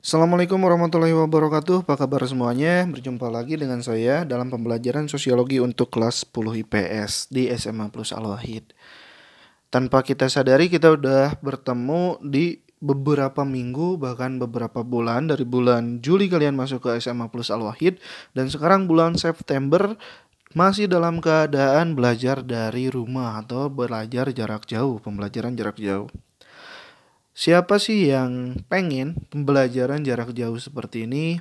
Assalamualaikum warahmatullahi wabarakatuh. Apa kabar semuanya? Berjumpa lagi dengan saya dalam pembelajaran sosiologi untuk kelas 10 IPS di SMA Plus Al-Wahid. Tanpa kita sadari kita udah bertemu di beberapa minggu bahkan beberapa bulan dari bulan Juli kalian masuk ke SMA Plus Al-Wahid dan sekarang bulan September masih dalam keadaan belajar dari rumah atau belajar jarak jauh, pembelajaran jarak jauh. Siapa sih yang pengen pembelajaran jarak jauh seperti ini?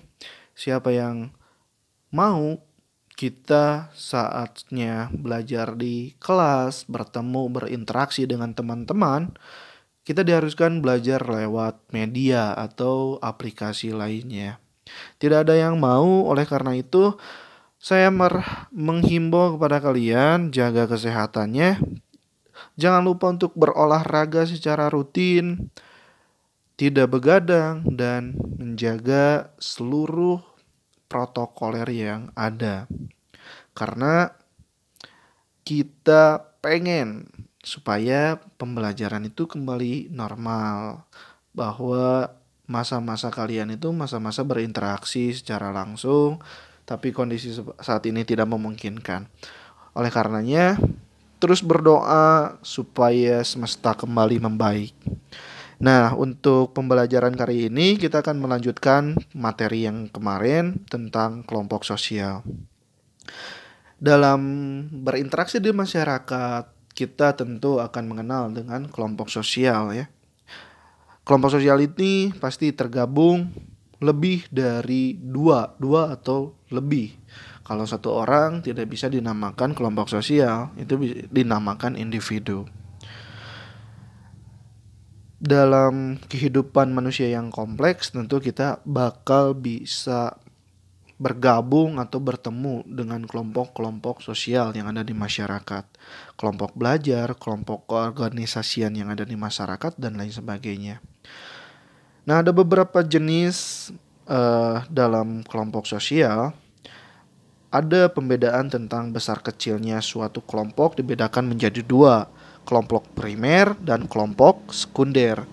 Siapa yang mau kita saatnya belajar di kelas, bertemu, berinteraksi dengan teman-teman, kita diharuskan belajar lewat media atau aplikasi lainnya. Tidak ada yang mau, oleh karena itu saya menghimbau kepada kalian jaga kesehatannya. Jangan lupa untuk berolahraga secara rutin tidak begadang, dan menjaga seluruh protokoler yang ada. Karena kita pengen supaya pembelajaran itu kembali normal, bahwa masa-masa kalian itu masa-masa berinteraksi secara langsung, tapi kondisi saat ini tidak memungkinkan. Oleh karenanya, terus berdoa supaya semesta kembali membaik. Nah, untuk pembelajaran kali ini kita akan melanjutkan materi yang kemarin tentang kelompok sosial. Dalam berinteraksi di masyarakat, kita tentu akan mengenal dengan kelompok sosial ya. Kelompok sosial ini pasti tergabung lebih dari dua, dua atau lebih. Kalau satu orang tidak bisa dinamakan kelompok sosial, itu dinamakan individu dalam kehidupan manusia yang kompleks tentu kita bakal bisa bergabung atau bertemu dengan kelompok-kelompok sosial yang ada di masyarakat, kelompok belajar, kelompok keorganisasian yang ada di masyarakat dan lain sebagainya. Nah, ada beberapa jenis uh, dalam kelompok sosial. Ada pembedaan tentang besar kecilnya suatu kelompok dibedakan menjadi dua, kelompok primer dan kelompok sekunder.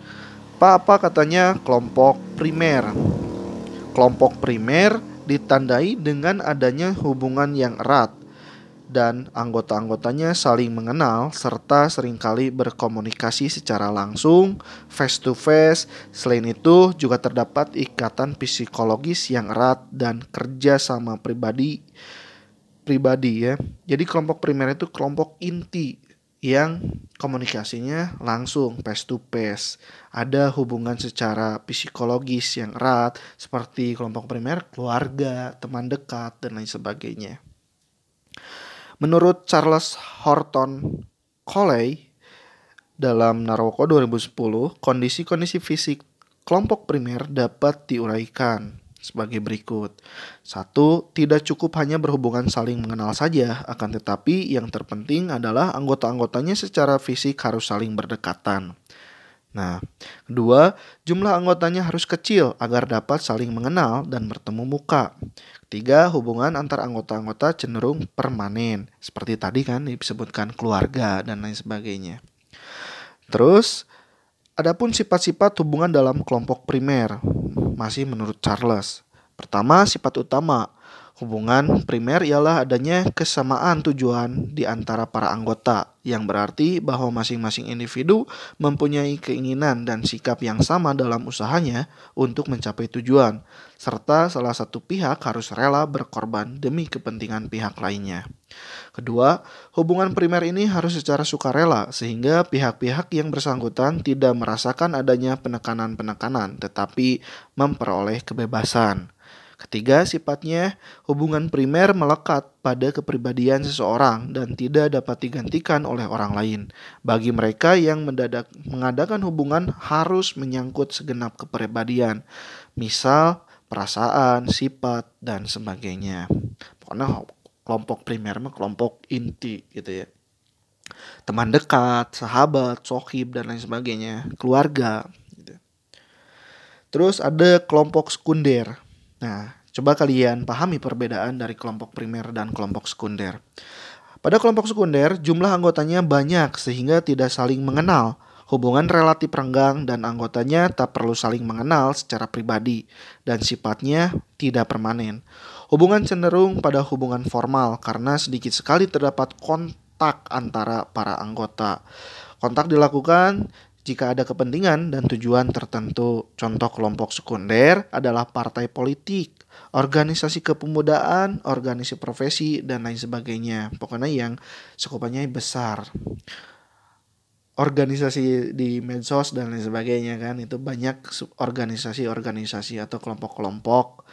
Pak apa katanya kelompok primer? Kelompok primer ditandai dengan adanya hubungan yang erat dan anggota-anggotanya saling mengenal serta sering kali berkomunikasi secara langsung, face to face. Selain itu juga terdapat ikatan psikologis yang erat dan kerja sama pribadi pribadi ya. Jadi kelompok primer itu kelompok inti yang komunikasinya langsung face to face. Ada hubungan secara psikologis yang erat seperti kelompok primer, keluarga, teman dekat dan lain sebagainya. Menurut Charles Horton Coley dalam Naroko 2010, kondisi-kondisi fisik kelompok primer dapat diuraikan sebagai berikut. Satu, tidak cukup hanya berhubungan saling mengenal saja, akan tetapi yang terpenting adalah anggota-anggotanya secara fisik harus saling berdekatan. Nah, kedua, jumlah anggotanya harus kecil agar dapat saling mengenal dan bertemu muka. Ketiga, hubungan antar anggota-anggota cenderung permanen, seperti tadi kan disebutkan keluarga dan lain sebagainya. Terus, adapun sifat-sifat hubungan dalam kelompok primer, masih menurut Charles. Pertama, sifat utama hubungan primer ialah adanya kesamaan tujuan di antara para anggota, yang berarti bahwa masing-masing individu mempunyai keinginan dan sikap yang sama dalam usahanya untuk mencapai tujuan, serta salah satu pihak harus rela berkorban demi kepentingan pihak lainnya. Kedua, hubungan primer ini harus secara sukarela sehingga pihak-pihak yang bersangkutan tidak merasakan adanya penekanan-penekanan tetapi memperoleh kebebasan. Ketiga, sifatnya hubungan primer melekat pada kepribadian seseorang dan tidak dapat digantikan oleh orang lain. Bagi mereka yang mendadak, mengadakan hubungan harus menyangkut segenap kepribadian, misal perasaan, sifat, dan sebagainya. Pokoknya kelompok primer mah kelompok inti gitu ya teman dekat sahabat sohib dan lain sebagainya keluarga gitu. terus ada kelompok sekunder nah coba kalian pahami perbedaan dari kelompok primer dan kelompok sekunder pada kelompok sekunder jumlah anggotanya banyak sehingga tidak saling mengenal Hubungan relatif renggang dan anggotanya tak perlu saling mengenal secara pribadi dan sifatnya tidak permanen. Hubungan cenderung pada hubungan formal karena sedikit sekali terdapat kontak antara para anggota. Kontak dilakukan jika ada kepentingan dan tujuan tertentu. Contoh kelompok sekunder adalah partai politik, organisasi kepemudaan, organisasi profesi, dan lain sebagainya. Pokoknya yang sekupannya besar organisasi di medsos dan lain sebagainya kan itu banyak organisasi-organisasi atau kelompok-kelompok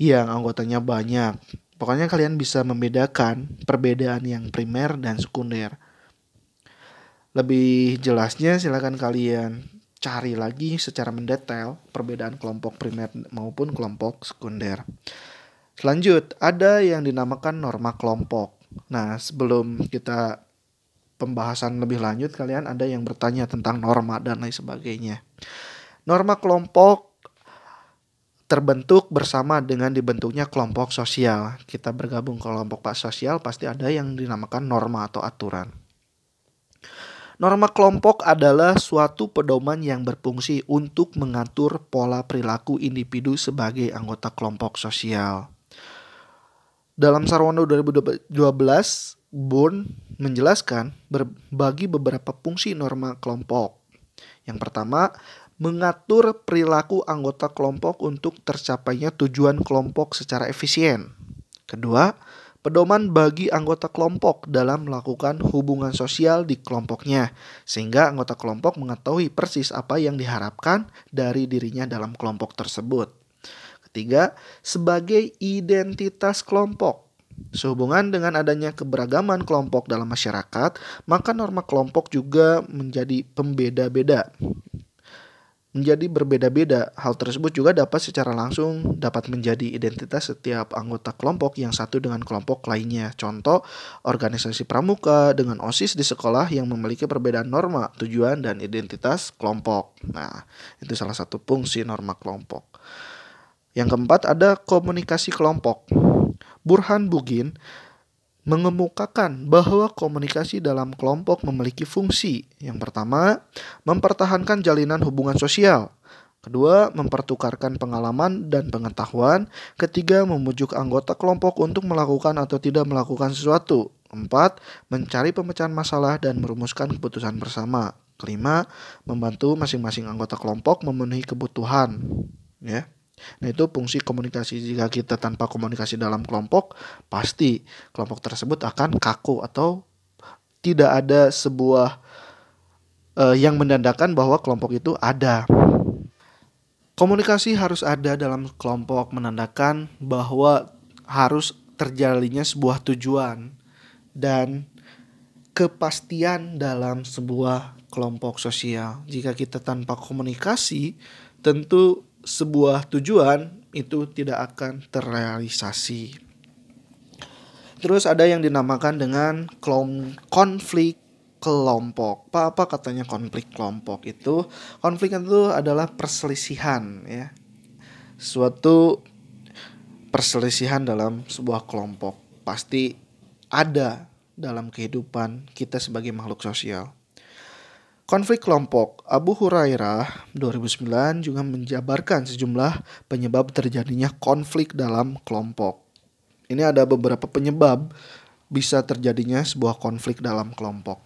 yang anggotanya banyak. Pokoknya kalian bisa membedakan perbedaan yang primer dan sekunder. Lebih jelasnya silakan kalian cari lagi secara mendetail perbedaan kelompok primer maupun kelompok sekunder. Selanjut, ada yang dinamakan norma kelompok. Nah, sebelum kita pembahasan lebih lanjut kalian ada yang bertanya tentang norma dan lain sebagainya. Norma kelompok terbentuk bersama dengan dibentuknya kelompok sosial. Kita bergabung ke kelompok sosial pasti ada yang dinamakan norma atau aturan. Norma kelompok adalah suatu pedoman yang berfungsi untuk mengatur pola perilaku individu sebagai anggota kelompok sosial. Dalam Sarwono 2012, Bourne menjelaskan berbagi beberapa fungsi norma kelompok. Yang pertama, mengatur perilaku anggota kelompok untuk tercapainya tujuan kelompok secara efisien. Kedua, pedoman bagi anggota kelompok dalam melakukan hubungan sosial di kelompoknya, sehingga anggota kelompok mengetahui persis apa yang diharapkan dari dirinya dalam kelompok tersebut. Ketiga, sebagai identitas kelompok. Sehubungan dengan adanya keberagaman kelompok dalam masyarakat, maka norma kelompok juga menjadi pembeda-beda. Menjadi berbeda-beda, hal tersebut juga dapat secara langsung dapat menjadi identitas setiap anggota kelompok yang satu dengan kelompok lainnya. Contoh, organisasi pramuka dengan OSIS di sekolah yang memiliki perbedaan norma, tujuan, dan identitas kelompok. Nah, itu salah satu fungsi norma kelompok. Yang keempat ada komunikasi kelompok. Burhan Bugin mengemukakan bahwa komunikasi dalam kelompok memiliki fungsi. Yang pertama, mempertahankan jalinan hubungan sosial. Kedua, mempertukarkan pengalaman dan pengetahuan. Ketiga, memujuk anggota kelompok untuk melakukan atau tidak melakukan sesuatu. Empat, mencari pemecahan masalah dan merumuskan keputusan bersama. Kelima, membantu masing-masing anggota kelompok memenuhi kebutuhan. Ya. Nah itu fungsi komunikasi jika kita tanpa komunikasi dalam kelompok pasti kelompok tersebut akan kaku atau tidak ada sebuah uh, yang menandakan bahwa kelompok itu ada. Komunikasi harus ada dalam kelompok menandakan bahwa harus terjalinnya sebuah tujuan dan kepastian dalam sebuah kelompok sosial. Jika kita tanpa komunikasi, tentu sebuah tujuan itu tidak akan terrealisasi. Terus ada yang dinamakan dengan konflik kelompok. Apa apa katanya konflik kelompok itu? Konflik itu adalah perselisihan ya. Suatu perselisihan dalam sebuah kelompok pasti ada dalam kehidupan kita sebagai makhluk sosial. Konflik kelompok Abu Hurairah 2009 juga menjabarkan sejumlah penyebab terjadinya konflik dalam kelompok. Ini ada beberapa penyebab bisa terjadinya sebuah konflik dalam kelompok.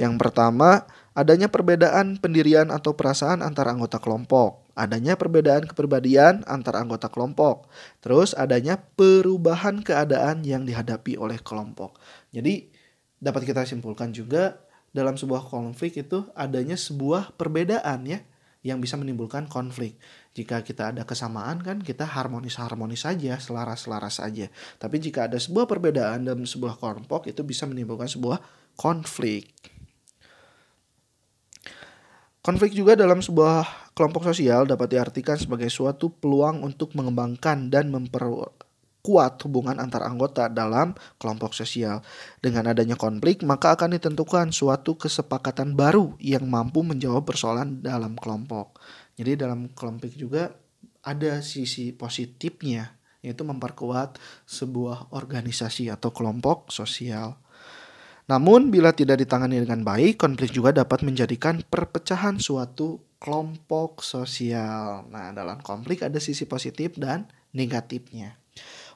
Yang pertama, adanya perbedaan pendirian atau perasaan antara anggota kelompok, adanya perbedaan kepribadian antara anggota kelompok, terus adanya perubahan keadaan yang dihadapi oleh kelompok. Jadi dapat kita simpulkan juga dalam sebuah konflik itu adanya sebuah perbedaan ya yang bisa menimbulkan konflik. Jika kita ada kesamaan kan kita harmonis-harmonis saja, selaras-selaras saja. Tapi jika ada sebuah perbedaan dalam sebuah kelompok itu bisa menimbulkan sebuah konflik. Konflik juga dalam sebuah kelompok sosial dapat diartikan sebagai suatu peluang untuk mengembangkan dan memper kuat hubungan antar anggota dalam kelompok sosial. Dengan adanya konflik, maka akan ditentukan suatu kesepakatan baru yang mampu menjawab persoalan dalam kelompok. Jadi dalam kelompok juga ada sisi positifnya, yaitu memperkuat sebuah organisasi atau kelompok sosial. Namun bila tidak ditangani dengan baik, konflik juga dapat menjadikan perpecahan suatu kelompok sosial. Nah, dalam konflik ada sisi positif dan negatifnya.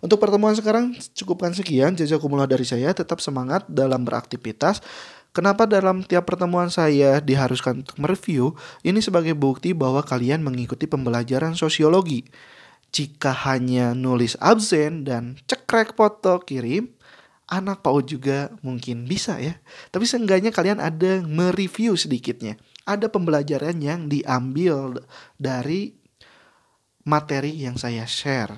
Untuk pertemuan sekarang cukupkan sekian. Jazakumullah dari saya. Tetap semangat dalam beraktivitas. Kenapa dalam tiap pertemuan saya diharuskan untuk mereview? Ini sebagai bukti bahwa kalian mengikuti pembelajaran sosiologi. Jika hanya nulis absen dan cekrek foto kirim, anak PAUD juga mungkin bisa ya. Tapi seenggaknya kalian ada mereview sedikitnya ada pembelajaran yang diambil dari materi yang saya share.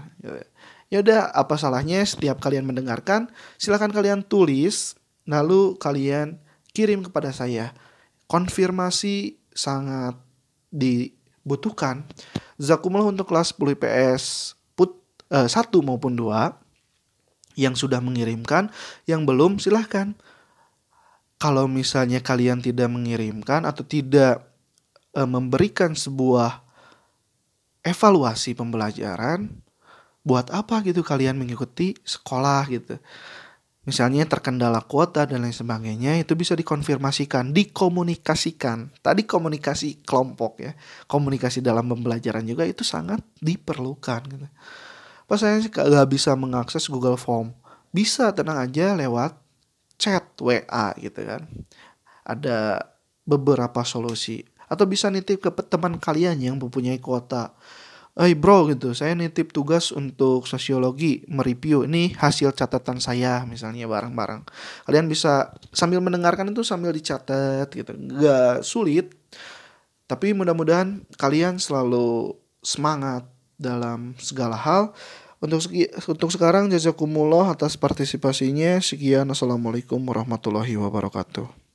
Ya udah, apa salahnya setiap kalian mendengarkan, silahkan kalian tulis, lalu kalian kirim kepada saya. Konfirmasi sangat dibutuhkan. Zakumullah untuk kelas 10 IPS put eh, 1 maupun 2 yang sudah mengirimkan, yang belum silahkan kalau misalnya kalian tidak mengirimkan atau tidak e, memberikan sebuah evaluasi pembelajaran, buat apa gitu kalian mengikuti sekolah gitu. Misalnya terkendala kuota dan lain sebagainya itu bisa dikonfirmasikan, dikomunikasikan. Tadi komunikasi kelompok ya, komunikasi dalam pembelajaran juga itu sangat diperlukan gitu. Pas saya sih gak bisa mengakses Google Form, bisa tenang aja lewat chat WA gitu kan. Ada beberapa solusi atau bisa nitip ke teman kalian yang mempunyai kuota. Hey bro gitu, saya nitip tugas untuk sosiologi mereview ini hasil catatan saya misalnya bareng-bareng. Kalian bisa sambil mendengarkan itu sambil dicatat gitu, nggak sulit. Tapi mudah-mudahan kalian selalu semangat dalam segala hal untuk segi, untuk sekarang jazakumullah atas partisipasinya. Sekian assalamualaikum warahmatullahi wabarakatuh.